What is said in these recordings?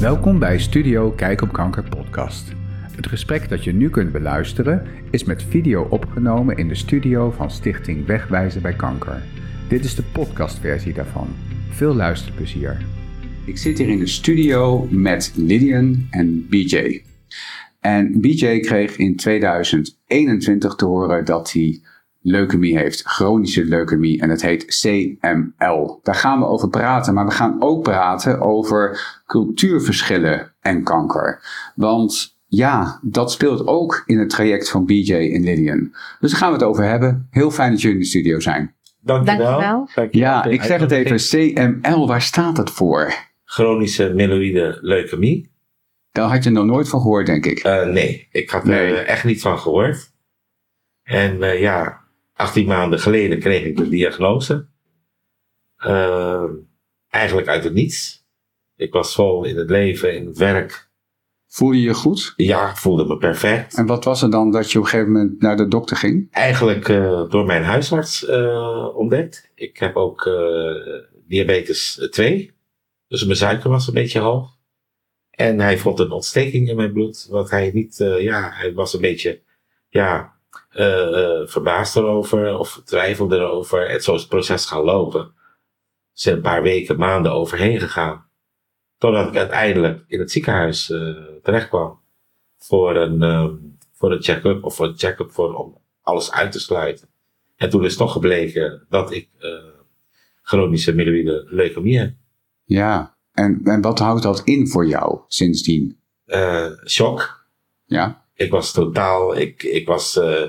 Welkom bij Studio Kijk op Kanker podcast. Het gesprek dat je nu kunt beluisteren is met video opgenomen in de studio van Stichting Wegwijzen bij Kanker. Dit is de podcastversie daarvan. Veel luisterplezier. Ik zit hier in de studio met Lilian en BJ. En BJ kreeg in 2021 te horen dat hij leukemie heeft, chronische leukemie, en het heet CML. Daar gaan we over praten, maar we gaan ook praten over cultuurverschillen en kanker. Want ja, dat speelt ook in het traject van BJ en Lillian. Dus daar gaan we het over hebben. Heel fijn dat jullie in de studio zijn. Dankjewel. Dankjewel. Dankjewel. Ja, ik zeg het even, CML, waar staat het voor? Chronische myeloïde leukemie. Daar had je nog nooit van gehoord, denk ik. Eh, nee, ik had Nee. er echt niet van gehoord. En eh, ja, 18 maanden geleden kreeg ik de diagnose. Eh, eigenlijk uit het niets. Ik was vol in het leven, in het werk. Voel je je goed? Ja, ik voelde me perfect. En wat was er dan dat je op een gegeven moment naar de dokter ging? Eigenlijk eh, door mijn huisarts eh, ontdekt. Ik heb ook eh, diabetes 2. Dus mijn suiker was een beetje hoog. En hij vond een ontsteking in mijn bloed. Wat hij niet, ja, hij was een beetje, ja, eh, verbaasd erover. Of twijfelde erover. En zo is het proces gaan lopen. Er zijn een paar weken, maanden overheen gegaan. Totdat ik uiteindelijk in het ziekenhuis eh terecht kwam. Voor een, ehm, voor een check-up. Of voor een check-up voor, om alles uit te sluiten. En toen is toch gebleken dat ik eh, chronische myeloïde leukemie heb. Ja. En, en wat houdt dat in voor jou sindsdien? Shock. Ja. Ik was totaal, ik, ik was eh,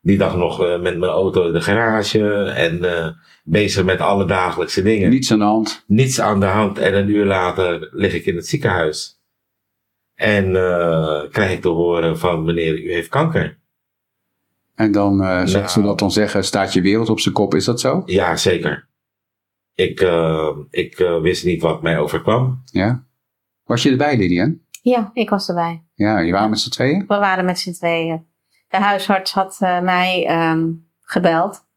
die dag nog eh, met mijn auto in de garage en eh, bezig met alle dagelijkse dingen. Niets aan de hand. Niets aan de hand en een uur later lig ik in het ziekenhuis. En krijg ik te horen van meneer, u heeft kanker. En dan, zoals Nou. dat dan zeggen, staat je wereld op zijn kop. Is dat zo? Ja, zeker. Ik, ik wist niet wat mij overkwam. Ja. Was je erbij, Lilian? Ja, ik was erbij. Ja, je waren met z'n tweeën? We waren met z'n tweeën. De huisarts had eh, mij ehm, gebeld.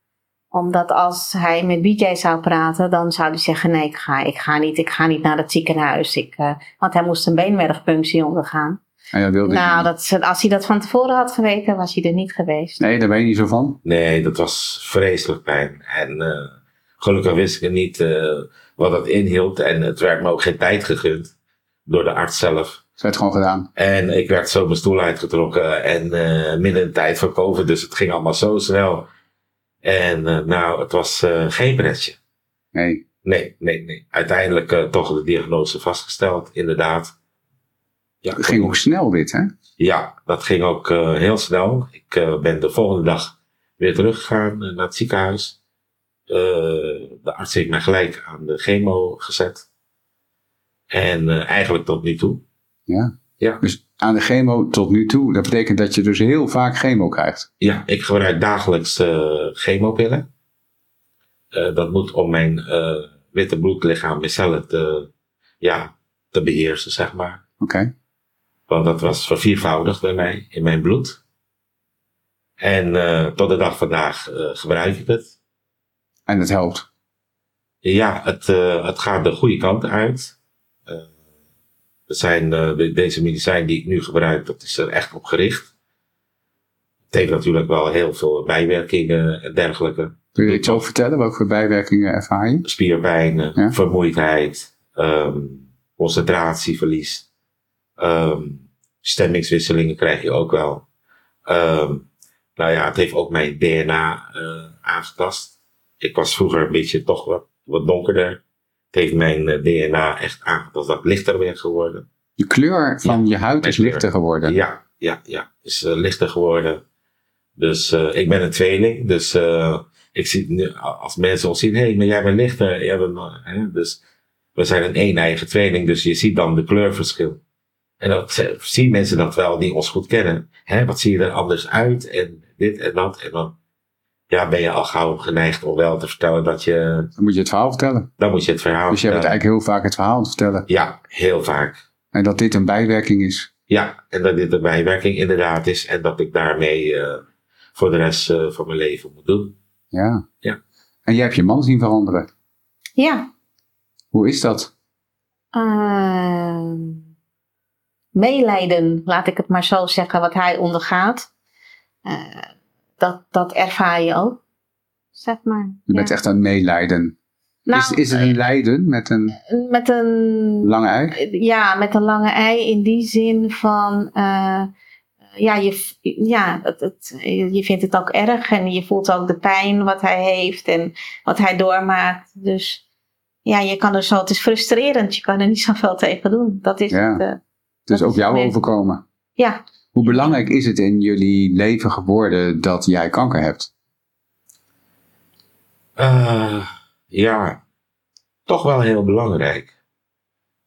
Omdat als hij met BJ zou praten, dan zou hij zeggen: Nee, ik ga, ik ga, niet, ik ga niet naar het ziekenhuis. Ik, eh, want hij moest een beenmergpunctie ondergaan. En dat wilde nou, dat, is- als hij dat van tevoren had geweten, was hij er niet geweest. Nee, daar ben je niet zo van. Nee, dat was vreselijk pijn. En eh, gelukkig wist ik niet eh, wat dat inhield. En het werd me ook geen tijd gegund door de arts zelf. Het werd gewoon gedaan. En ik werd zo mijn stoel uitgetrokken en eh, midden in de tijd van COVID, dus het ging allemaal zo snel. En eh, nou, het was eh, geen pretje. Nee. Nee, nee, nee. Uiteindelijk toch de diagnose vastgesteld, inderdaad. Ja, Het ging ook snel dit, hè? Ja, dat ging ook heel snel. Ik ben de volgende dag weer teruggegaan naar het ziekenhuis. De arts heeft mij gelijk aan de chemo gezet. En eigenlijk tot nu toe. Ja. Ja. Dus aan de chemo tot nu toe, dat betekent dat je dus heel vaak chemo krijgt. Ja, ik gebruik dagelijks eh, chemopillen. Eh, dat moet om mijn eh, witte bloedlichaam, mijn cellen te, ja, te beheersen, zeg maar. Oké. Want dat was verviervoudigd bij mij in mijn bloed. En tot de dag vandaag gebruik ik het. En het helpt. Ja, het, het gaat de goede kant uit. Zijn, eh, de- deze medicijn die ik nu gebruik, dat is er echt op gericht. Het heeft natuurlijk wel heel veel bijwerkingen en dergelijke. Kun je iets over vertellen? Welke voor bijwerkingen ervaar je? Spierpijn, eh, Ja. vermoeidheid, ehm, concentratieverlies, ehm, stemmingswisselingen krijg je ook wel. Ehm, nou ja, het heeft ook mijn DNA eh, aangetast. Ik was vroeger een beetje toch wat, wat donkerder. Heeft mijn eh, DNA echt aangetast, wat lichter weer geworden. De kleur van je huid is kleur. lichter geworden. Ja, ja, ja. Is eh, lichter geworden. Dus eh, ik ben een tweeling. Dus ik zie nu, als mensen ons zien, hé, hey, maar jij bent lichter. Dan, eh, hè, dus we zijn een een-eigen tweeling, dus je ziet dan de kleurverschil. En dan z- zien mensen dat wel, die ons goed kennen. Hè, wat zie je er anders uit en dit en dat. En dan ja, ben je al gauw geneigd om wel te vertellen dat je, Dan moet je het verhaal vertellen. dan moet je het verhaal Dus je hebt eigenlijk heel vaak het verhaal te vertellen. Ja, heel vaak. En dat dit een bijwerking is. Ja, en dat dit een bijwerking inderdaad is en dat ik daarmee eh, voor de rest eh, van mijn leven moet doen. Ja. Ja. En jij hebt je man zien veranderen. Ja. Hoe is dat? Ehm, meelijden, laat ik het maar zo zeggen, wat hij ondergaat. Eh, dat, dat ervaar je ook, zeg maar. Je bent Ja. echt aan het meelijden. Nou, is, is het een lijden met een Met een lange ei? ja, met een lange ei in die zin van, eh, ja, je, ja het, het, je vindt het ook erg en je voelt ook de pijn wat hij heeft en wat hij doormaakt. Dus ja, je kan er zo, het is frustrerend, je kan er niet zoveel tegen doen. Dat is Ja. het. eh, Het is ook jou overkomen. ja, Hoe belangrijk is het in jullie leven geworden dat jij kanker hebt? Eh, ja, toch wel heel belangrijk.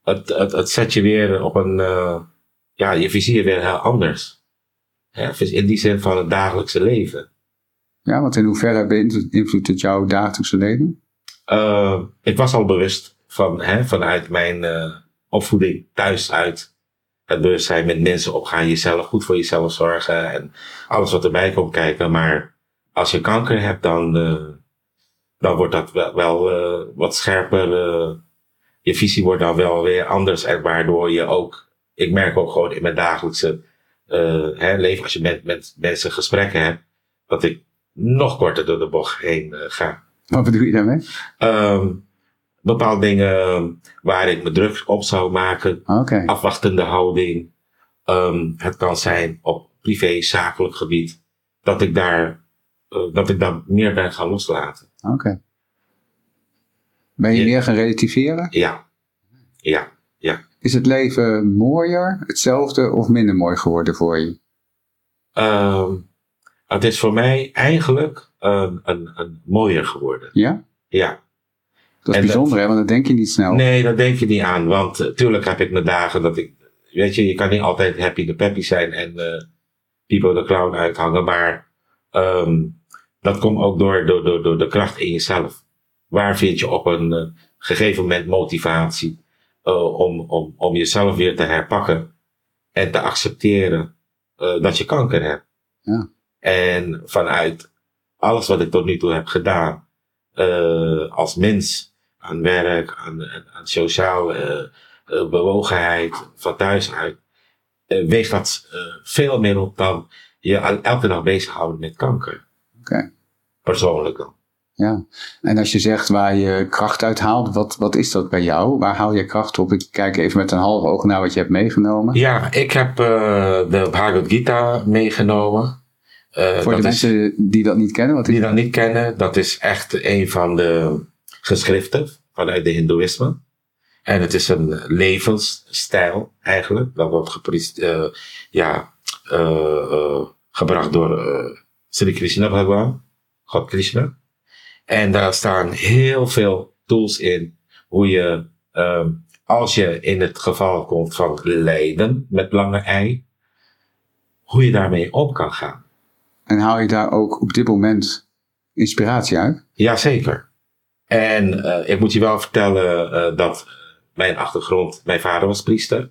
Het, het, het zet je weer op een, eh, ja, je vizier weer heel anders. In die zin van het dagelijkse leven. Ja, want in hoeverre beïnvloedt het jouw dagelijkse leven? Eh, ik was al bewust van, hè, vanuit mijn opvoeding thuis uit. Het bewustzijn met mensen opgaan, jezelf goed voor jezelf zorgen en alles wat erbij komt kijken. Maar als je kanker hebt, dan, eh, dan wordt dat wel, wel eh, wat scherper. eh, je visie wordt dan wel weer anders en waardoor je ook, ik merk ook gewoon in mijn dagelijkse hè, leven, als je met, met mensen gesprekken hebt, dat ik nog korter door de bocht heen ga Wat bedoel je daarmee? Ehm bepaalde dingen ehm, waar ik me druk op zou maken. Afwachtende houding. Ehm, het kan zijn op privé, zakelijk gebied. Dat ik daar, eh, dat ik daar meer ben gaan loslaten. oké. Ben je Ja. meer gaan relativeren? Ja. Ja. Ja. Is het leven mooier, hetzelfde of minder mooi geworden voor je? Ehm, het is voor mij eigenlijk een, een, een mooier geworden. Ja? Ja. Dat is En bijzonder, hè? Want dat denk je niet snel. Nee, dat denk je niet aan. Want uh, tuurlijk heb ik mijn dagen dat ik. Weet je, je kan niet altijd happy de peppy zijn en uh, Pipo de clown uithangen. Maar um, dat komt ook door, door, door, door de kracht in jezelf. Waar vind je op een uh, gegeven moment motivatie om, om, om jezelf weer te herpakken en te accepteren dat je kanker hebt? Ja. En vanuit alles wat ik tot nu toe heb gedaan, uh, als mens, aan werk, aan, aan sociaal uh, uh, bewogenheid, van thuis uit, weegt dat veel meer op dan je elke dag bezighouden met kanker. Oké. Okay. Persoonlijk dan. Ja, en als je zegt waar je kracht uit haalt, wat, wat is dat bij jou? Waar haal je kracht op? Ik kijk even met een half oog naar wat je hebt meegenomen. Ja, ik heb uh, de Bhagavad Gita meegenomen. Uh, Voor de mensen is, die dat niet kennen? Wat die dat niet kennen, dat is echt een van de geschriften vanuit de Hindoeïsme. En het is een levensstijl eigenlijk. Dat wordt gepriest, uh, ja, uh, gebracht door Sri Krishna Bhagavan, God Krishna. En daar staan heel veel tools in hoe je, als je in het geval komt van lijden met lange ei, hoe je daarmee om kan gaan. En haal je daar ook op dit moment inspiratie uit? Jazeker. En uh, ik moet je wel vertellen uh, dat mijn achtergrond, mijn vader was priester.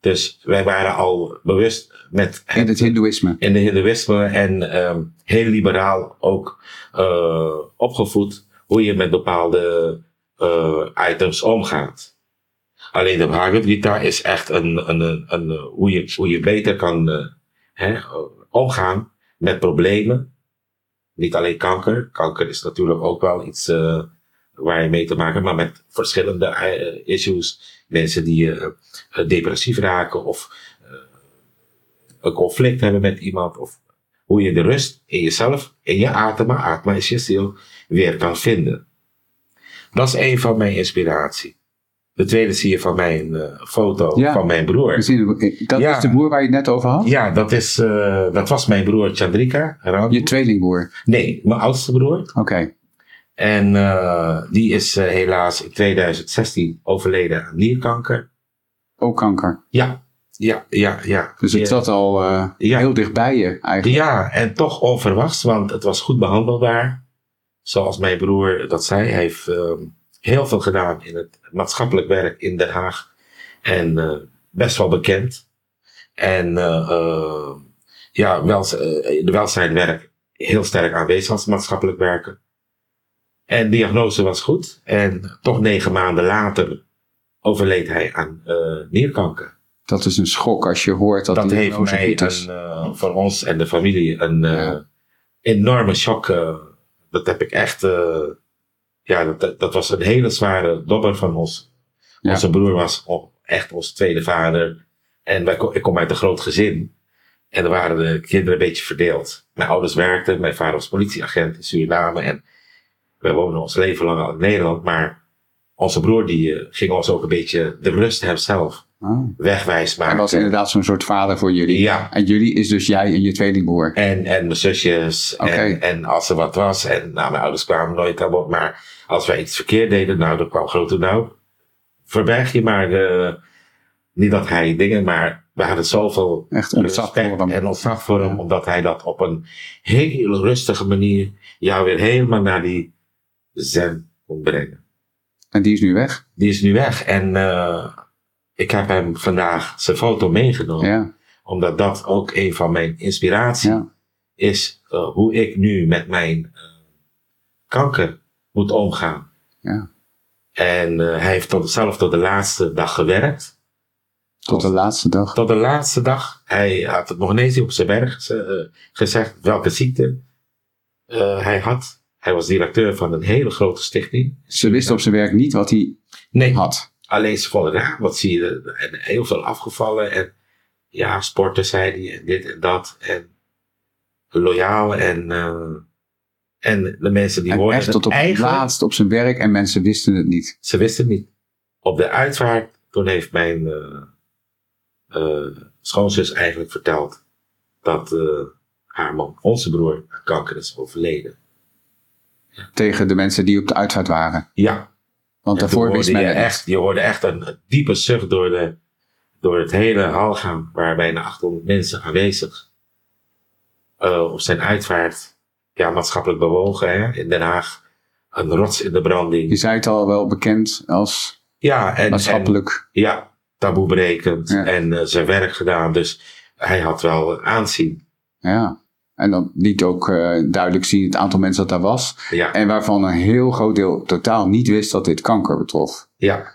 Dus wij waren al bewust met... Het, in het hindoeïsme. In de hindoeïsme en um, heel liberaal ook uh, opgevoed hoe je met bepaalde items omgaat. Alleen de Bhagavad Gita is echt een, een, een, een hoe, je, hoe je beter kan hè, omgaan met problemen. Niet alleen kanker. Kanker is natuurlijk ook wel iets uh, waar je mee te maken hebt, maar met verschillende uh, issues. Mensen die uh, depressief raken of een conflict hebben met iemand. Of hoe je de rust in jezelf, in je atema, atma is je ziel, weer kan vinden. Dat is een van mijn inspiratie. De tweede zie je van mijn uh, foto ja. van mijn broer. Dat ja. is de broer waar je het net over had? Ja, dat, is, uh, dat was mijn broer Chandrika. Ram. Je tweelingbroer? Nee, mijn oudste broer. Oké. Okay. En uh, die is helaas in 2016 overleden aan nierkanker. Ook kanker? Ja, ja, ja, ja. Dus het zat al ja. heel dichtbij je eigenlijk? Ja, en toch onverwachts, want het was goed behandelbaar. Zoals mijn broer dat zei, hij heeft heel veel gedaan in het maatschappelijk werk in Den Haag. En best wel bekend. En uh, ja, wel, de welzijnwerk heel sterk aanwezig als maatschappelijk werken. En de diagnose was goed. En toch negen maanden later overleed hij aan nierkanker. Dat is een schok als je hoort dat, dat die heeft mij een, eh, voor ons en de familie een eh, Ja. enorme shock. dat heb ik echt. ja, dat- dat, was een hele zware dobber van ons. Ja. Onze broer was echt onze tweede vader. En wij, ik kom uit een groot gezin. En er waren de kinderen een beetje verdeeld. Mijn ouders werkten, mijn vader was politieagent in Suriname. En wij wonen ons leven lang al in Nederland. Maar onze broer die eh, ging ons ook een beetje de rust hemzelf Oh. wegwijs maken. Hij was inderdaad zo'n soort vader voor jullie. Ja. En jullie is dus jij en je tweelingbroer. En, en mijn zusjes. En, en als er wat was. En nou, mijn ouders kwamen nooit aan bod. Maar als wij iets verkeerd deden. Nou, dan kwam grote nou. Verberg je maar. eh, niet dat hij dingen. Maar we hadden zoveel Echt ontzag voor hem. En ontzag voor hem. Omdat hij dat op een hele rustige manier. Jou weer helemaal naar die zen kon brengen. En die is nu weg. Die is nu weg. En eh, ik heb hem vandaag zijn foto meegenomen. Ja. Omdat dat ook een van mijn inspiratie ja. is eh, hoe ik nu met mijn eh, kanker moet omgaan. Ja. En hij heeft tot, zelf tot de laatste dag gewerkt. Tot de laatste dag. Tot de laatste dag. Hij had het nog ineens op zijn eh, gezegd welke ziekte hij had. Hij was directeur van een hele grote stichting. Ze wisten op zijn werk niet wat hij Nee, had. alleen ze vonden raar. Wat zie je? En heel veel afgevallen. En ja, sporten zei hij. En dit en dat. En loyaal. En, eh, en de mensen die En hoorden echt het tot op het laatst op zijn werk en mensen wisten het niet. Ze wisten het niet. Op de uitvaart, toen heeft mijn eh, eh, schoonzus eigenlijk verteld dat haar man, onze broer, aan kanker is overleden. Tegen de mensen die op de uitvaart waren. Ja, Want daarvoor wist je men het echt, je hoorde echt een, diepe zucht door, de, door het hele hal gaan, waar bijna 800 mensen aanwezig eh, op zijn uitvaart. Ja, maatschappelijk bewogen hè, in Den Haag. Een rots in de branding. Je zei het al wel bekend als Ja, en, en, maatschappelijk. Ja, taboe berekend Ja. en eh, zijn werk gedaan. Dus hij had wel aanzien. Ja. En dan liet ook eh, duidelijk zien het aantal mensen dat daar was. Ja, En waarvan een heel groot deel totaal niet wist dat dit kanker betrof. ja,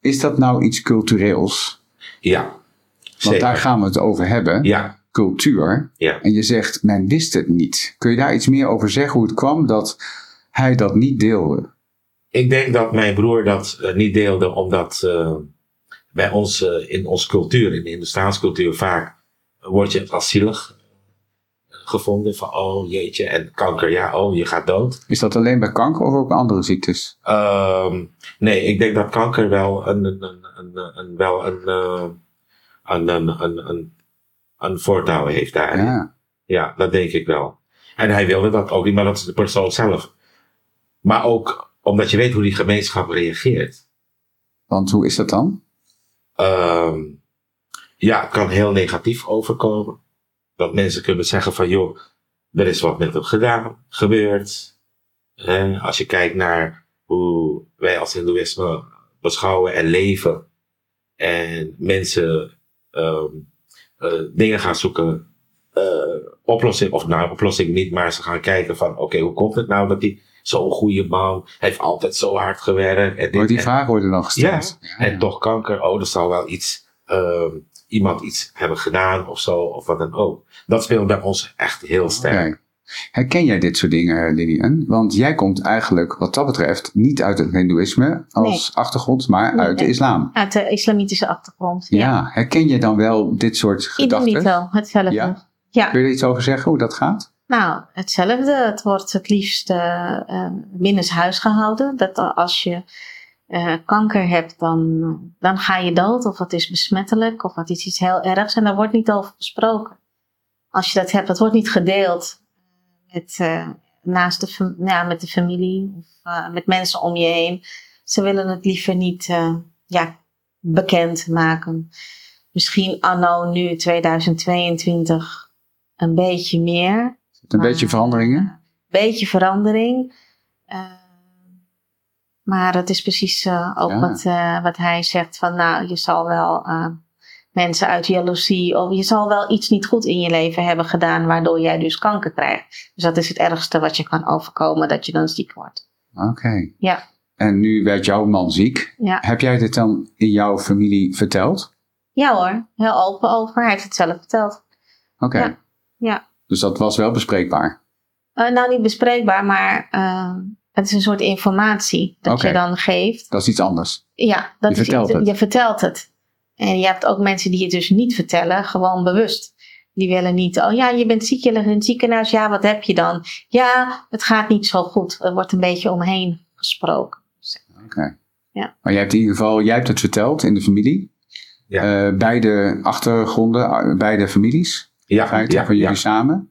Is dat nou iets cultureels? ja. Want Zeker. daar gaan we het over hebben. Ja, Cultuur. ja. En je zegt, men wist het niet. Kun je daar iets meer over zeggen hoe het kwam dat hij dat niet deelde? Ik denk dat mijn broer dat eh, niet deelde omdat eh, bij ons in onze cultuur, in de Hindoestaanse cultuur, vaak word je als zielig gevonden. Van oh jeetje, en kanker, ja, oh je gaat dood. Is dat alleen bij kanker of ook bij andere ziektes? Ehm, nee, ik denk dat kanker wel een, een, een, een, wel een, eh, een, een, een, een, voortouw heeft daarin. Ja. Ja, dat denk ik wel. En hij wilde dat ook niet, maar dat is de persoon zelf. Maar ook omdat je weet hoe die gemeenschap reageert. Want hoe is dat dan? Ehm, ja, het kan heel negatief overkomen. Dat mensen kunnen zeggen van, joh, er is wat met hem gedaan, gebeurd. Hè, als je kijkt naar hoe wij als hindoeïsme beschouwen en leven. En mensen ehm, eh, dingen gaan zoeken, eh, oplossing, of nou oplossing niet, maar ze gaan kijken van, oké, hoe komt het nou dat hij zo'n goede man, heeft altijd zo hard gewerkt. En dit Wordt die en- vragen worden dan gesteld? en toch kanker, oh, er zal wel iets, ehm, iemand iets hebben gedaan of zo, of wat dan ook. Dat speelt bij ons echt heel sterk. Herken jij dit soort dingen, Lilian? Want jij komt eigenlijk, wat dat betreft, niet uit het Hindoeïsme als achtergrond, maar Nee, uit de islam. Uit de islamitische achtergrond. Ja. Ja. herken je dan wel dit soort gedachten? niet wel, hetzelfde. Ja? Ja. Kun je er iets over zeggen hoe dat gaat? Nou, hetzelfde. Het wordt het liefst eh eh, binnenshuis gehouden. Dat als je eh, kanker hebt, dan, dan ga je dood. Of het is besmettelijk, of het is iets heel ergs. En daar wordt niet over gesproken. Als je dat hebt, dat wordt niet gedeeld met, eh, naast de, ja, met de familie of eh, met mensen om je heen. Ze willen het liever niet eh, ja, bekend maken. Misschien anno nu 2022 een beetje meer. Een beetje veranderingen? eh, beetje verandering. Eh, maar het is precies eh, ook Ja. wat, eh, wat hij zegt van nou, je zal wel eh, mensen uit jaloezie of je zal wel iets niet goed in je leven hebben gedaan waardoor jij dus kanker krijgt. Dus dat is het ergste wat je kan overkomen, dat je dan ziek wordt. Oké. Ja, En nu werd jouw man ziek. ja, Heb jij dit dan in jouw familie verteld? Ja hoor, heel open over. Hij heeft het zelf verteld. Oké. Ja, ja. Dus dat was wel bespreekbaar. Nou, niet bespreekbaar, maar het is een soort informatie dat je dan geeft. Dat is iets anders. Ja, dat Je is vertelt iets- het. je vertelt het. En je hebt ook mensen die het dus niet vertellen, gewoon bewust. Die willen niet, oh ja, je bent ziek, je ligt in het ziekenhuis. Ja, wat heb je dan? Ja, het gaat niet zo goed. Er wordt een beetje omheen gesproken. Oké. Ja. Maar jij hebt in ieder geval, jij hebt het verteld in de familie. Ja. Eh, beide achtergronden, eh, beide families. Ja, in feite, ja, van jullie ja. samen.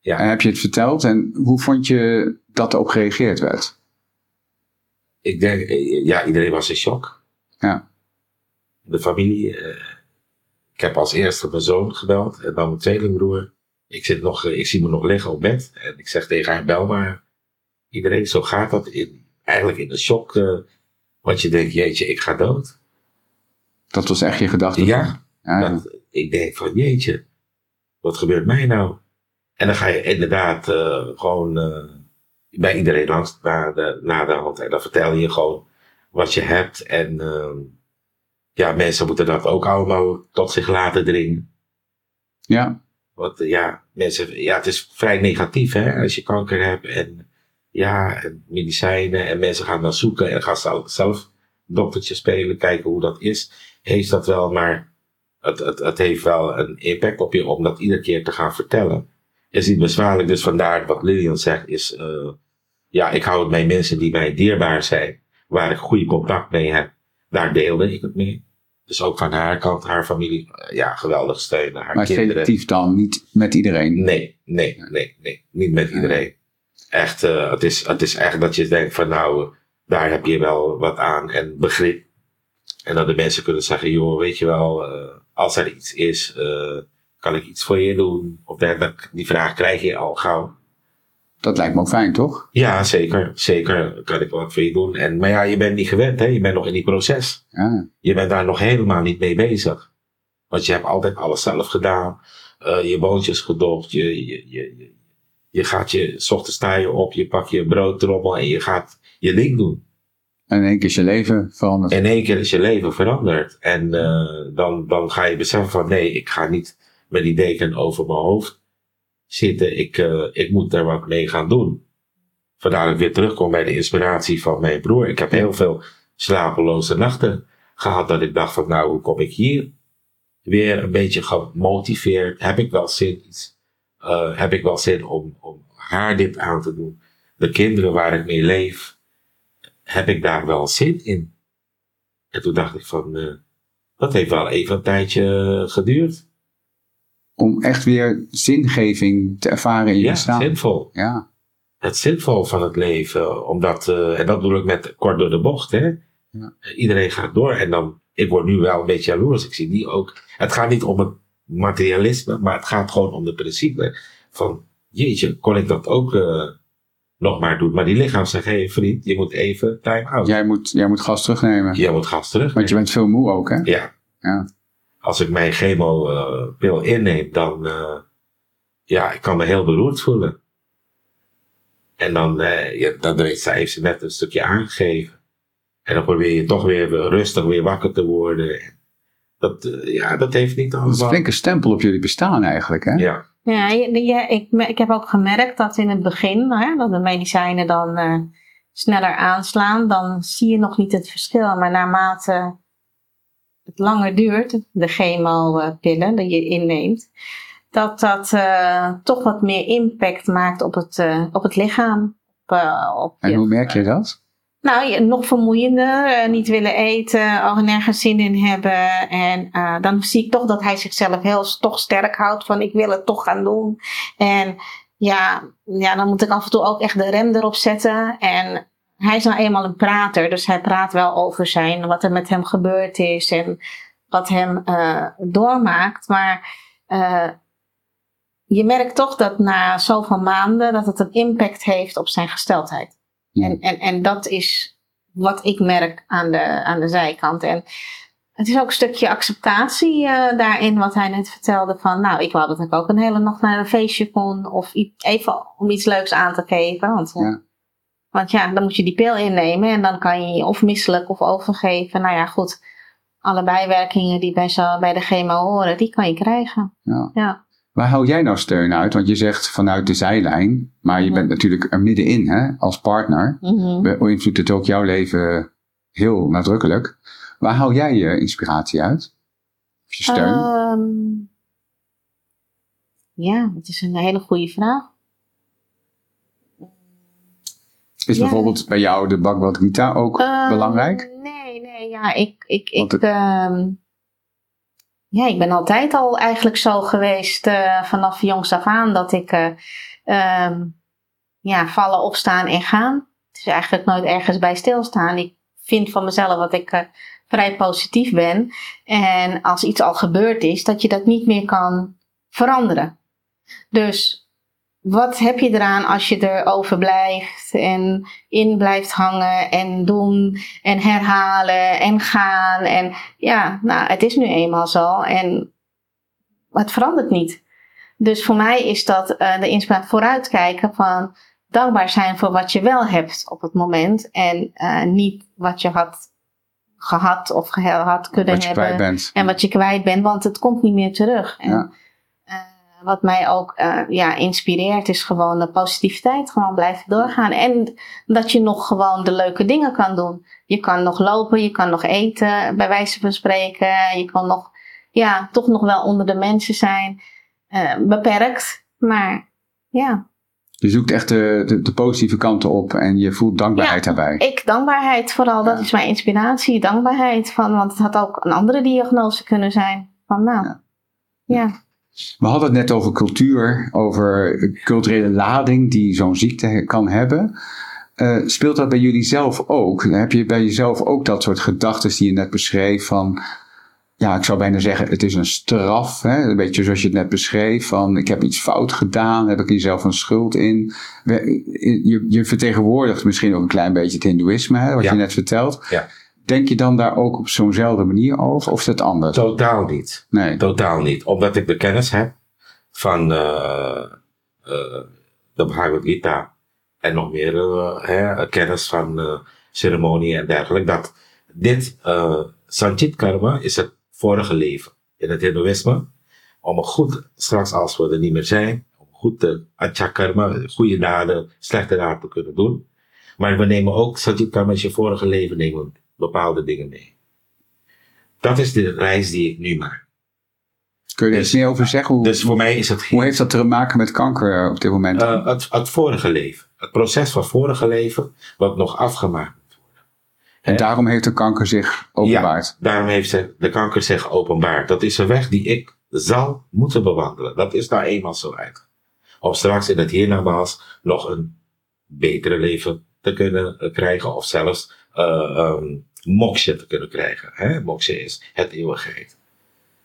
Ja. En heb je het verteld en hoe vond je dat erop gereageerd werd? Ik denk, eh, ja, iedereen was in shock. Ja. De familie. eh, ik heb als eerste mijn zoon gebeld en dan mijn tweelingbroer. Ik, zit nog, eh, ik zie me nog liggen op bed en ik zeg tegen haar, bel maar. Iedereen, zo gaat dat. In, eigenlijk in de shock. want je denkt, jeetje, ik ga dood. Dat was echt je gedachte? Ja, Ja, Dat, ik denk van, jeetje, wat gebeurt mij nou? En dan ga je inderdaad eh, gewoon eh, bij iedereen langs naar de, naar de hand. En dan vertel je gewoon wat je hebt. En eh, ja, mensen moeten dat ook allemaal tot zich laten dringen. ja. Want eh, ja, mensen, ja, het is vrij negatief hè, als je kanker hebt. En ja, en medicijnen. En mensen gaan dan zoeken en gaan zelf, zelf doktertje spelen, kijken hoe dat is. Heeft dat wel, maar het, het, het heeft wel een impact op je om dat iedere keer te gaan vertellen. Is niet bezwaarlijk, dus vandaar wat Lilian zegt, is eh, ja, ik hou het bij mensen die mij dierbaar zijn, waar ik goede contact mee heb. Daar deelde ik het mee. Dus ook van haar kant, haar familie, eh, ja, geweldig steunen. Haar Maar kinderen. selectief dan, niet met iedereen. Nee, nee, nee, nee. Niet met iedereen. Echt, eh, het, is, het is echt dat je denkt van nou, daar heb je wel wat aan en begrip. En dat de mensen kunnen zeggen, joh, weet je wel, eh, als er iets is, eh, kan ik iets voor je doen? Of die vraag krijg je al gauw. Dat lijkt me ook fijn, toch? Ja, zeker. Zeker kan ik wat voor je doen. En, maar ja, je bent niet gewend, hè? Je bent nog in die proces. Ja. Je bent daar nog helemaal niet mee bezig. Want je hebt altijd alles zelf gedaan. Eh, je boontjes gedopt. Je, je, je, je, je gaat je, s ochtends sta je op, je pakt je broodtrommel en je gaat je ding doen. En in één keer is je leven veranderd. In één keer is je leven veranderd. En eh, dan, dan ga je beseffen van nee, ik ga niet met die deken over mijn hoofd zitten. Ik, eh, ik moet er wat mee gaan doen. Vandaar dat ik weer terugkom bij de inspiratie van mijn broer. Ik heb heel veel slapeloze nachten gehad dat ik dacht van nou, hoe kom ik hier? Weer een beetje gemotiveerd. Heb ik wel zin, iets, eh, heb ik wel zin om, om haar dit aan te doen? De kinderen waar ik mee leef, heb ik daar wel zin in? En toen dacht ik van, eh, dat heeft wel even een tijdje geduurd. Om echt weer zingeving te ervaren in je Ja, bestaan. zinvol. Ja. Het zinvol van het leven. Omdat, eh, en dat bedoel ik met kort door de bocht. Hè? Ja. Iedereen gaat door. En dan, ik word nu wel een beetje jaloers. Ik zie die ook. Het gaat niet om het materialisme, maar het gaat gewoon om de principe. Van, jeetje, kon ik dat ook eh, nog maar doen. Maar die lichaam zegt, hé hey, vriend, je moet even time out. Jij, moet, jij moet gas terugnemen. Jij moet gas terug. Want je bent veel moe ook, hè? Ja. Ja. Als ik mijn chemo-pil inneem, dan, eh, ja, ik kan me heel beroerd voelen. En dan, eh, ja, dan weet zij, heeft ze net een stukje aangegeven. En dan probeer je toch weer rustig weer wakker te worden. Dat, eh, ja, dat heeft niet Dat is een allemaal... flinke stempel op jullie bestaan eigenlijk, hè? Ja, Ja, je- je- ik, ik heb ook gemerkt dat in het begin, hè, dat de medicijnen dan eh, sneller aanslaan, dan zie je nog niet het verschil. Maar naarmate het langer duurt, de chemopillen die je inneemt, dat dat eh, toch wat meer impact maakt op het, eh, op het lichaam. Op, eh, op En je- hoe merk je dat? nou, je- nog vermoeiender, niet willen eten, ook nergens zin in hebben. En dan zie ik toch dat hij zichzelf heel toch sterk houdt van ik wil het toch gaan doen. En ja, ja, dan moet ik af en toe ook echt de rem erop zetten. En hij is nou eenmaal een prater, dus hij praat wel over zijn, wat er met hem gebeurd is en wat hem eh, doormaakt. Maar eh, je merkt toch dat na zoveel maanden dat het een impact heeft op zijn gesteldheid. Ja. En, en, en dat is wat ik merk aan de, aan de zijkant. En het is ook een stukje acceptatie eh, daarin, wat hij net vertelde. Van, nou, ik wou dat ik ook een hele nacht naar een feestje kon. Of even om iets leuks aan te geven. Want, Ja. Want ja, dan moet je die pil innemen. En dan kan je je of misselijk of overgeven. Nou ja, goed. alle bijwerkingen die bij, zo, bij de chemo horen, die kan je krijgen. Ja. Ja. Waar hou jij nou steun uit? Want je zegt vanuit de zijlijn, maar je Mhm. bent natuurlijk er middenin hè, als partner. Mhm. Beïnvloedt het ook jouw leven heel nadrukkelijk. Waar hou jij je inspiratie uit? Of je steun? Ehm, ja, dat is een hele goede vraag. Is ja. bijvoorbeeld bij jou de Bhagavad Gita ook Ehm, belangrijk? Nee, nee, ja, ik, ik, ik, het- ehm, ja, ik ben altijd al eigenlijk zo geweest eh, vanaf jongs af aan dat ik eh, ehm, ja, vallen, opstaan en gaan. Het is eigenlijk nooit ergens bij stilstaan. Ik vind van mezelf dat ik eh, vrij positief ben. En als iets al gebeurd is, dat je dat niet meer kan veranderen. Dus wat heb je eraan als je erover blijft en in blijft hangen en doen en herhalen en gaan? En ja, nou, het is nu eenmaal zo en het verandert niet. Dus voor mij is dat eh, de inspiratie vooruitkijken van dankbaar zijn voor wat je wel hebt op het moment en eh, niet wat je had gehad of had kunnen Wat je hebben kwijt bent. en wat je kwijt bent, want het komt niet meer terug. En, Ja. Wat mij ook eh, ja, inspireert is gewoon de positiviteit, gewoon blijven doorgaan. En dat je nog gewoon de leuke dingen kan doen. Je kan nog lopen, je kan nog eten, bij wijze van spreken. Je kan nog, ja, toch nog wel onder de mensen zijn. Eh, beperkt, maar ja. Je zoekt echt de, de, de positieve kanten op en je voelt dankbaarheid Ja. daarbij. Ik, dankbaarheid vooral, dat Ja. is mijn inspiratie. Dankbaarheid van, want het had ook een andere diagnose kunnen zijn. Van nou, Ja. ja. We hadden het net over cultuur, over culturele lading die zo'n ziekte kan hebben. Eh, speelt dat bij jullie zelf ook? Heb je bij jezelf ook dat soort gedachten die je net beschreef van, ja, ik zou bijna zeggen, het is een straf, hè? een beetje zoals je het net beschreef, van ik heb iets fout gedaan, heb ik hier zelf een schuld in. Je, je vertegenwoordigt misschien ook een klein beetje het hindoeïsme, hè, wat Ja. je net vertelt. Ja. Denk je dan daar ook op zo'nzelfde manier over, of is dat anders? Totaal niet. Nee. Totaal niet. Omdat ik de kennis heb van eh, eh, de Bhagavad Gita en nog meer eh, hè, kennis van ceremonie en dergelijke. Dat dit Sanchit Karma is het vorige leven in het Hindoeïsme. Om een goed, straks als we er niet meer zijn, om goed de Acha Karma, goede daden, slechte daden te kunnen doen. Maar we nemen ook Sanchit Karma is je vorige leven, nemen bepaalde dingen mee. Dat is de reis die ik nu maak. Kun je er Dus- iets meer over zeggen? Hoe, Dus voor mij is het geen hoe heeft dat te maken met kanker op dit moment? Eh, het, het vorige leven. Het proces van vorige leven, wat nog afgemaakt moet worden. en daarom heeft de kanker zich openbaard. Daarom heeft ze, de kanker zich openbaard. Dat is een weg die ik zal moeten bewandelen. Dat is nou eenmaal zo uit. Om straks in het hiernamaals nog een betere leven te kunnen eh, krijgen. Of zelfs uh, um, moksha te kunnen krijgen. Hè? Moksha is het eeuwigheid.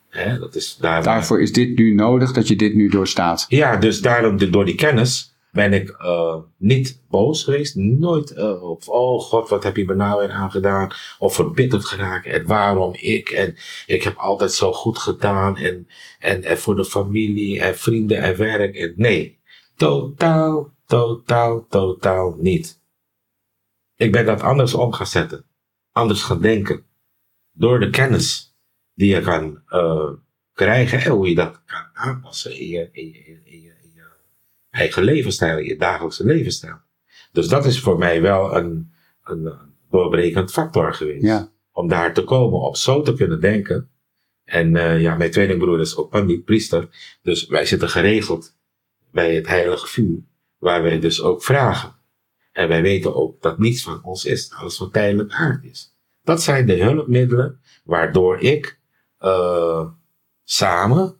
Hè? Dat is daar waar- Daarvoor is dit nu nodig, dat je dit nu doorstaat. Ja, dus daarom, de- door die kennis ben ik eh, niet boos geweest. Nooit eh, op, oh god, wat heb je me nou weer aangedaan? Of verbitterd geraakt. En waarom ik? En ik heb altijd zo goed gedaan. En, en, en voor de familie en vrienden en werk. En nee, totaal, totaal, totaal niet. Ik ben dat anders om gaan zetten. Anders gaan denken. Door de kennis die je kan eh, krijgen en hoe je dat kan aanpassen in je, in je, in je, in je eigen levensstijl, in je dagelijkse levensstijl. Dus dat is voor mij wel een, een doorbrekend factor geweest. Ja. Om daar te komen, om zo te kunnen denken. En uh, ja, mijn tweelingbroer is ook niet priester. Dus wij zitten geregeld bij het heilige vuur. Waar wij dus ook vragen. En wij weten ook dat niets van ons is. Alles van tijdelijk aard is. Dat zijn de hulpmiddelen waardoor ik uh, samen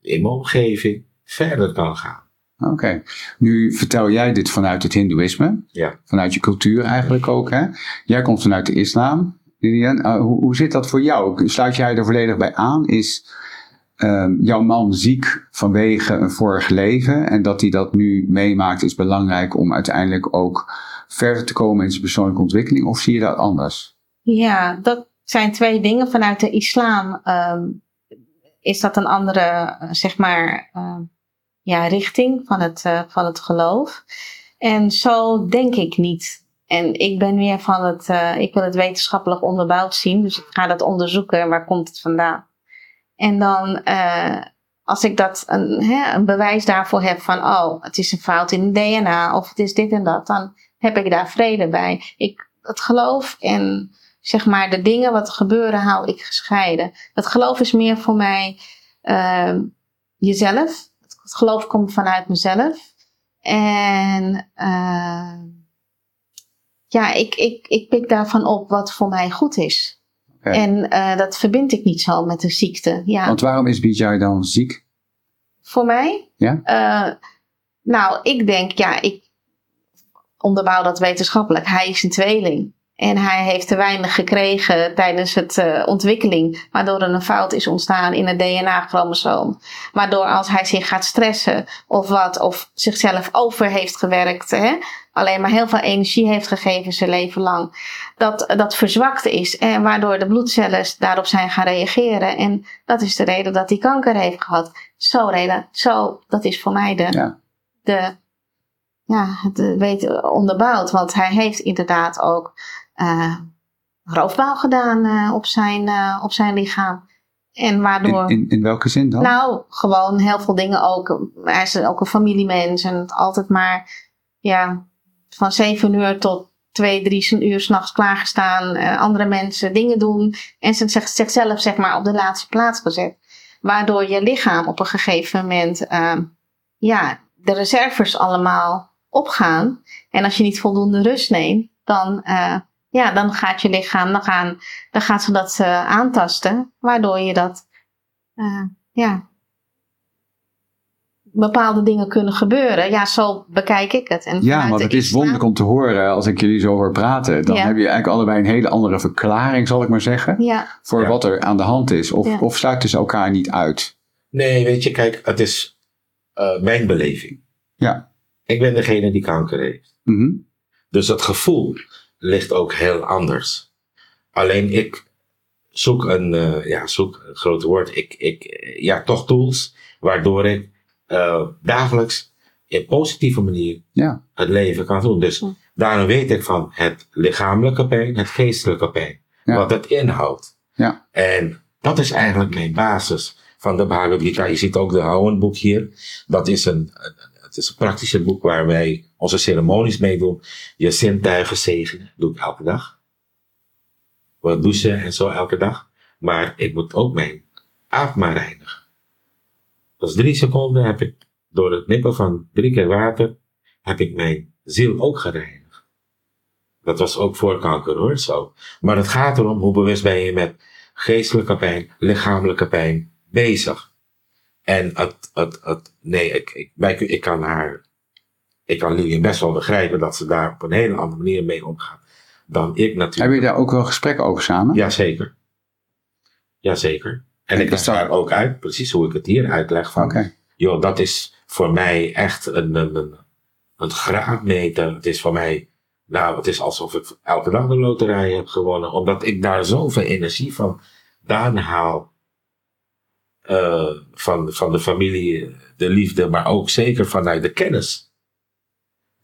in mijn omgeving verder kan gaan. Oké. Okay. Nu vertel jij dit vanuit het hindoeïsme. Ja. Vanuit je cultuur eigenlijk ook. Hè? Jij komt vanuit de islam. Lilian. Uh, hoe, hoe zit dat voor jou? Sluit jij er volledig bij aan? Is uh, jouw man ziek vanwege een vorig leven en dat hij dat nu meemaakt is belangrijk om uiteindelijk ook verder te komen in zijn persoonlijke ontwikkeling? Of zie je dat anders? Ja, dat zijn twee dingen. Vanuit de islam um, is dat een andere, zeg maar, uh, ja, richting van het, uh, van het geloof. En zo denk ik niet. En ik ben meer van het, uh, ik wil het wetenschappelijk onderbouwd zien. Dus ik ga dat onderzoeken. Waar komt het vandaan? En dan, uh, als ik dat een, hè, een bewijs daarvoor heb van, oh, het is een fout in het DNA of het is dit en dat, dan heb ik daar vrede bij. Ik, het geloof en zeg maar de dingen wat gebeuren, hou ik gescheiden. Het geloof is meer voor mij uh, jezelf. Het geloof komt vanuit mezelf. En uh, ja, ik, ik, ik pik daarvan op wat voor mij goed is. En uh, dat verbind ik niet zo met de ziekte. Ja. Want waarom is Bijay dan ziek? Voor mij? Ja. Uh, nou, ik denk, ja, ik onderbouw dat wetenschappelijk. Hij is een tweeling. En hij heeft te weinig gekregen tijdens het uh, ontwikkeling, waardoor er een fout is ontstaan in het DNA-chromosoom. Waardoor als hij zich gaat stressen of wat, of zichzelf over heeft gewerkt, hè, alleen maar heel veel energie heeft gegeven zijn leven lang, dat dat verzwakt is en waardoor de bloedcellen daarop zijn gaan reageren. En dat is de reden dat hij kanker heeft gehad. Zo reden, zo, dat is voor mij de, ja. de ja, het weet onderbouwd. Want hij heeft inderdaad ook uh, roofbouw gedaan uh, op, zijn, uh, op zijn lichaam. En waardoor. In, in, in, welke zin dan? Nou, gewoon heel veel dingen ook. Hij is ook een familiemens en altijd maar ja, van zeven uur tot twee, drie uur s'nachts klaargestaan. andere mensen dingen doen. En ze zegt zichzelf zeg maar op de laatste plaats gezet. Waardoor je lichaam op een gegeven moment ja, de reserves allemaal opgaan. En als je niet voldoende rust neemt, dan ja, dan gaat je lichaam, dan, gaan, dan gaat ze dat uh, aantasten, waardoor je dat, uh, ja, bepaalde dingen kunnen gebeuren. Ja, zo bekijk ik het. En ja, want het is wonderlijk om te horen als ik jullie zo hoor praten. Dan ja. heb je eigenlijk allebei een hele andere verklaring, zal ik maar zeggen, ja. voor Ja. wat er aan de hand is. Of, of sluiten ze elkaar niet uit? Nee, weet je, kijk, het is eh, mijn beleving. Ja. Ik ben degene die kanker heeft. Mhm. Dus het gevoel ligt ook heel anders. Alleen ik zoek een, eh, ja, zoek een groot woord. Ik, ik, ja, toch tools waardoor ik eh, dagelijks in positieve manier Ja. het leven kan doen. Dus daarom weet ik van het lichamelijke pijn, het geestelijke pijn. Ja. Wat het inhoudt. Ja. En dat is eigenlijk mijn basis van de Bhagavad Gita. Je ziet ook de Houwenboek hier. Dat is een, het is een praktische boek waar wij onze ceremonies mee doen. Je zintuigen zegenen. Doe ik elke dag. We douchen en zo elke dag. Maar ik moet ook mijn adem reinigen. Dus drie seconden heb ik door het nippen van drie keer water, heb ik mijn ziel ook gereinigd. Dat was ook voor kanker hoor, zo. Maar het gaat erom hoe bewust ben je met geestelijke pijn, lichamelijke pijn bezig. En het, het, het, nee, ik, ik, wij- ik kan haar, ik kan Lilian best wel begrijpen dat ze daar op een hele andere manier mee omgaat dan ik natuurlijk. jullie daar ook wel gesprekken over samen? Jazeker. Jazeker. En ik leg daar ook uit, precies hoe ik het hier uitleg van, joh, dat is voor mij echt een, een, een, een graadmeter. Het is voor mij, nou, het is alsof ik elke dag de loterij heb gewonnen, omdat ik daar zoveel energie van daan haal. Eh, van, van de familie, de liefde, maar ook zeker vanuit de kennis.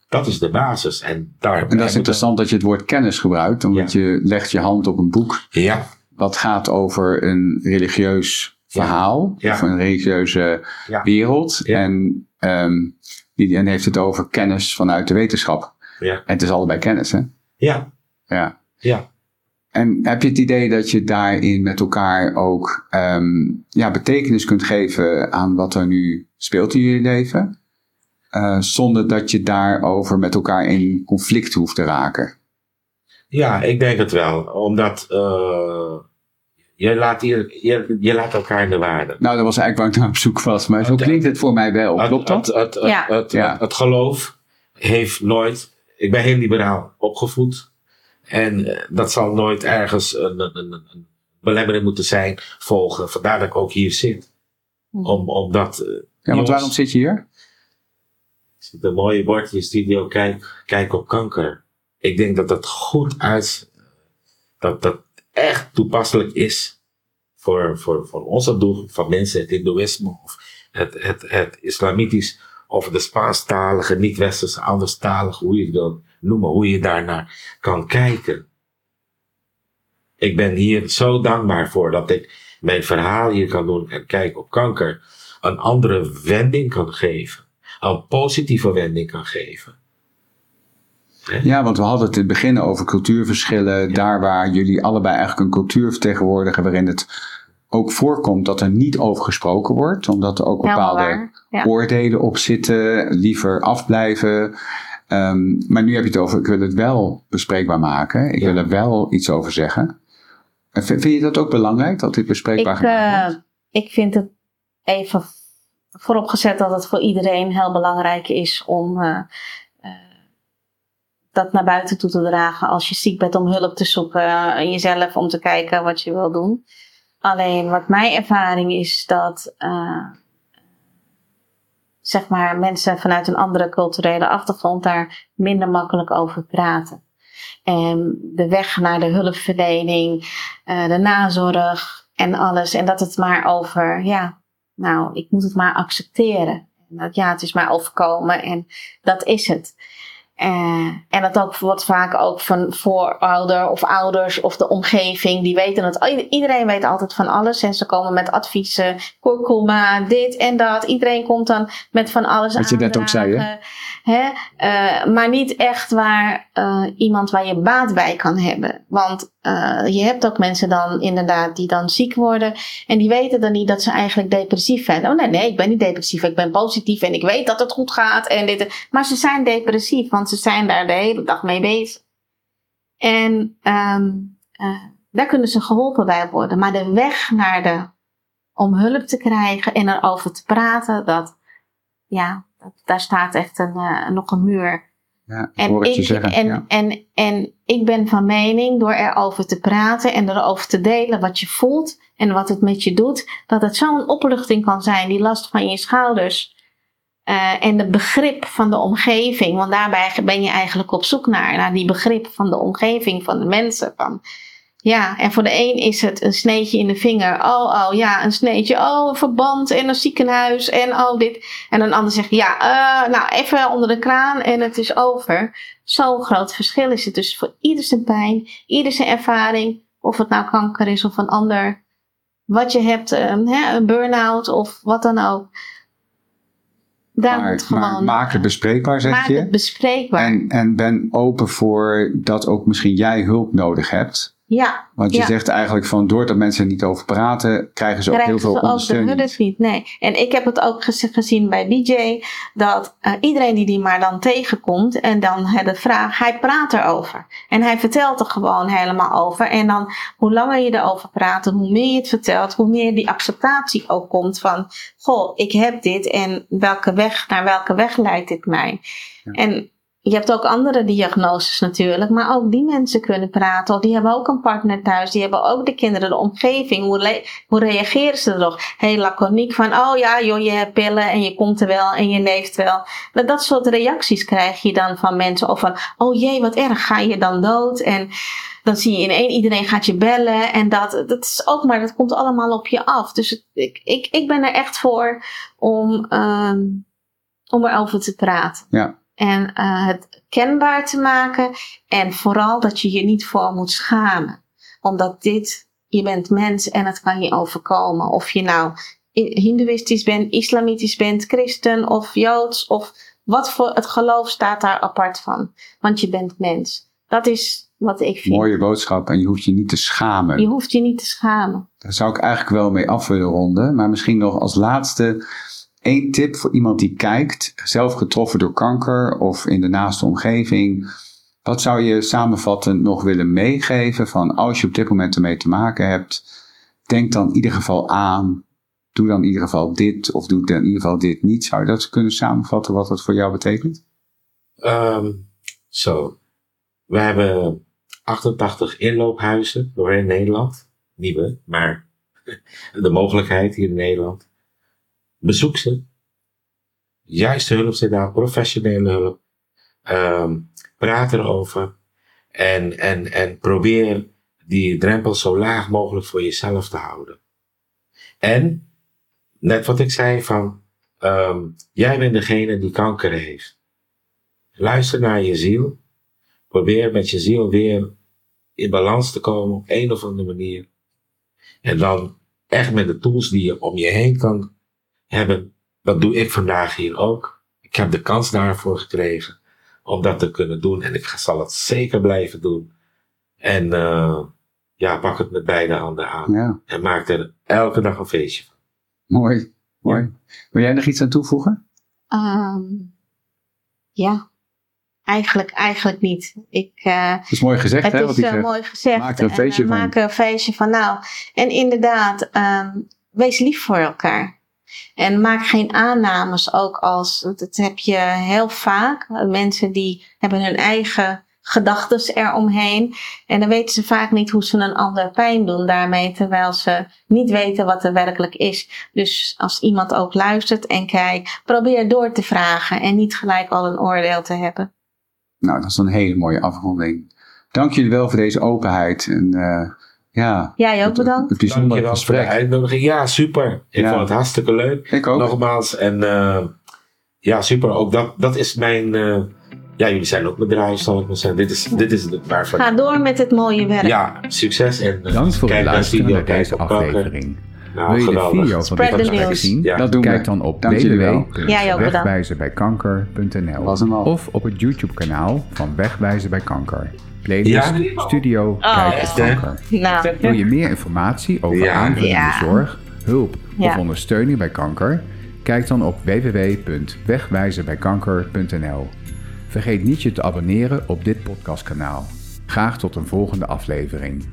Dat is de basis. En, daar En dat is interessant dat je het woord kennis gebruikt, omdat je legt je hand op een boek Ja, wat gaat over een religieus verhaal, Ja. of een religieuze Ja. wereld. Ja. En ehm Lilian heeft het over kennis vanuit de wetenschap. ja, En het is allebei kennis, hè? ja, Ja. ja. En heb je het idee dat je daarin met elkaar ook ehm, ja, betekenis kunt geven aan wat er nu speelt in jullie leven? Eh, zonder dat je daarover met elkaar in conflict hoeft te raken. Ja, ik denk het wel. Omdat eh, je, laat hier, je, je laat elkaar in de waarde. Nou, dat was eigenlijk waar ik naar op zoek was, maar zo Het- klinkt het voor mij wel. Klopt Het, dat? het, het, Ja. het, het, Ja. het geloof heeft nooit. Ik ben heel liberaal opgevoed. En eh, dat zal nooit ergens een, een, een, een belemmering moeten zijn, volgen. Vandaar dat ik ook hier zit. Om, omdat. eh, Ja, want jongens, waarom zit je hier? er zit een mooie bord in je studio. Kijk, kijk op kanker. Ik denk dat dat goed uit. Dat dat echt toepasselijk is. Voor, voor, voor onze doel, van mensen, het Hindoeïsme of het, het, het Islamitisch of de Spaanstalige, niet-Westerse, anderstalige, hoe je het wil noemen, hoe je daarnaar kan kijken. Ik ben hier zo dankbaar voor dat ik mijn verhaal hier kan doen en kijk op kanker een andere wending kan geven. Een positieve wending kan geven. Ja, want we hadden het in het begin over cultuurverschillen. Daar waar jullie allebei eigenlijk een cultuur vertegenwoordigen waarin het ook voorkomt dat er niet over gesproken wordt. Omdat er ook bepaalde ja. oordelen op zitten, liever afblijven. Um, maar nu heb je het over, ik wil het wel bespreekbaar maken. Ik wil er wel iets over zeggen. Vind je dat ook belangrijk, dat dit bespreekbaar ik, gemaakt wordt? Uh, ik vind het even vooropgezet dat het voor iedereen heel belangrijk is om uh, dat naar buiten toe te dragen als je ziek bent om hulp te zoeken en jezelf om te kijken wat je wil doen. Alleen wat mijn ervaring is dat zeg maar mensen vanuit een andere culturele achtergrond daar minder makkelijk over praten. En de weg naar de hulpverlening, uh, de nazorg en alles. En dat het maar over, ja, nou, ik moet het maar accepteren. En dat, ja, het is maar overkomen en dat is het. Uh, en dat ook wordt vaak ook van voorouder of ouders of de omgeving, die weten het. Iedereen weet altijd van alles en ze komen met adviezen, kurkuma, dit en dat. Iedereen komt dan met van alles Wat je net ook zei, hè? hè? Uh, maar niet echt waar uh, iemand waar je baat bij kan hebben. Want je hebt ook mensen dan inderdaad die dan ziek worden en die weten dan niet dat ze eigenlijk depressief zijn. Oh nee, nee, ik ben niet depressief, ik ben positief en ik weet dat het goed gaat. En dit, maar ze zijn depressief, want ze zijn daar de hele dag mee bezig. En um, uh, daar kunnen ze geholpen bij worden. Maar de weg naar de, om hulp te krijgen en erover te praten, dat, ja, dat, daar staat echt een, uh, nog een muur. Ja, en, ik, zeggen, en, ja. en, en ik ben van mening, door erover te praten en erover te delen wat je voelt en wat het met je doet, dat het zo'n opluchting kan zijn, die last van je schouders uh, en het begrip van de omgeving, want daarbij ben je eigenlijk op zoek naar, naar die begrip van de omgeving, van de mensen. Van, ja, en voor de een is het een sneetje in de vinger. Oh, oh, ja, een sneetje. Oh, een verband en een ziekenhuis en oh, dit. En een ander zegt, ja, uh, nou, even onder de kraan en het is over. Zo'n groot verschil is het dus voor ieder zijn pijn, ieder zijn ervaring. Of het nou kanker is of een ander. Wat je hebt, hè, een burn-out of wat dan ook. Maar, moet gewoon, maar maak het bespreekbaar, zeg maak je. het bespreekbaar. En, en ben open voor dat ook misschien jij hulp nodig hebt. Ja, Want je Ja. zegt eigenlijk van doordat mensen er niet over praten, krijgen ze ook krijgen heel veel ze ook de ondersteuning. hulp niet. Nee. En ik heb het ook gez- gezien bij DJ, dat eh, iedereen die die maar dan tegenkomt en dan de vraag, hij praat erover. En hij vertelt er gewoon helemaal over. En dan, hoe langer je erover praat, en hoe meer je het vertelt, hoe meer die acceptatie ook komt van, goh, ik heb dit en welke weg, naar welke weg leidt dit mij? Ja. En je hebt ook andere diagnoses natuurlijk, maar ook die mensen kunnen praten. Of die hebben ook een partner thuis, die hebben ook de kinderen, de omgeving. Hoe, hoe reageren ze erop? Heel laconiek van, oh ja, joh, je hebt pillen en je komt er wel en je leeft wel. Dat, dat soort reacties krijg je dan van mensen. Of van, oh jee, wat erg, ga je dan dood? En dan zie je ineens, iedereen gaat je bellen. En dat, dat is ook maar, dat komt allemaal op je af. Dus ik, ik, ik ben er echt voor om, ehm om erover te praten. Ja. En eh, het kenbaar te maken. En vooral dat je je niet voor moet schamen. Omdat dit, je bent mens en het kan je overkomen. Of je nou hindoeïstisch bent, islamitisch bent, christen of joods. Of wat voor het geloof staat daar apart van. Want je bent mens. Dat is wat ik vind. Mooie boodschap en je hoeft je niet te schamen. Je hoeft je niet te schamen. Daar zou ik eigenlijk wel mee af willen ronden. Maar misschien nog als laatste één tip voor iemand die kijkt, zelf getroffen door kanker of in de naaste omgeving. Wat zou je samenvattend nog willen meegeven van als je op dit moment ermee te maken hebt, denk dan in ieder geval aan, doe dan in ieder geval dit of doe dan in ieder geval dit niet. Zou je dat kunnen samenvatten wat dat voor jou betekent? Ehm, Zo. We hebben 88 inloophuizen doorheen Nederland. Nieuwe, maar de mogelijkheid hier in Nederland. Bezoek ze. Juiste hulp zit daar, professionele hulp. Ehm, praat erover. En, en, en probeer die drempel zo laag mogelijk voor jezelf te houden. En, net wat ik zei van, ehm, jij bent degene die kanker heeft. Luister naar je ziel Probeer met je ziel weer in balans te komen op een of andere manier. En dan echt met de tools die je om je heen kan hebben. Dat doe ik vandaag hier ook. Ik heb de kans daarvoor gekregen om dat te kunnen doen. En ik zal het zeker blijven doen. En uh, ja, pak het met beide handen aan. Ja. En maak er elke dag een feestje van. Mooi, mooi. Wil jij nog iets aan toevoegen? Um, ja, eigenlijk, eigenlijk niet. Ik, uh, dat is mooi gezegd, het hè? Het is uh, mooi gezegd. Maak er een feestje en, van. Maak er een feestje van. Nou, en inderdaad, um, wees lief voor elkaar. En maak geen aannames ook als, dat heb je heel vaak. Mensen die hebben hun eigen gedachten eromheen. En dan weten ze vaak niet hoe ze een ander pijn doen daarmee, terwijl ze niet weten wat er werkelijk is. Dus als iemand ook luistert en kijkt, probeer door te vragen en niet gelijk al een oordeel te hebben. Nou, dat is een hele mooie afronding. Dank jullie wel voor deze openheid. En, uh, ja, Jij ook bedankt. Het, bijzondere Dankjewel voor de gesprek. uitnodiging. Ja, super. Ik Ja. vond het hartstikke leuk. Ik ook. Nogmaals. En uh, ja, super. Ook dat, dat is mijn... Uh, ja, jullie zijn ook bedrijf, zal ik maar zeggen. Dit is, dit is het waarvan... Ga door met het mooie werk. Ja, succes. En, uh, Dank voor het kijk naar luisteren Studio naar deze Kijk op Kanker. Nou, Wil je de video van Spread dit gesprek zien? Ja. Dat doen Kijk we. dan op Dank jullie wel. Jij ook bedankt. wegwijzenbijkanker.nl Was hem al. of op het YouTube kanaal van Wegwijzen bij Kanker. Playlist Ja? Studio Oh, Kijk op? Kanker. Nou, Wil je meer informatie over Ja. aanvullende Ja. zorg, hulp Ja. of ondersteuning bij kanker? Kijk dan op www.wegwijzenbijkanker.nl. Vergeet niet je te abonneren op dit podcastkanaal. Graag tot een volgende aflevering.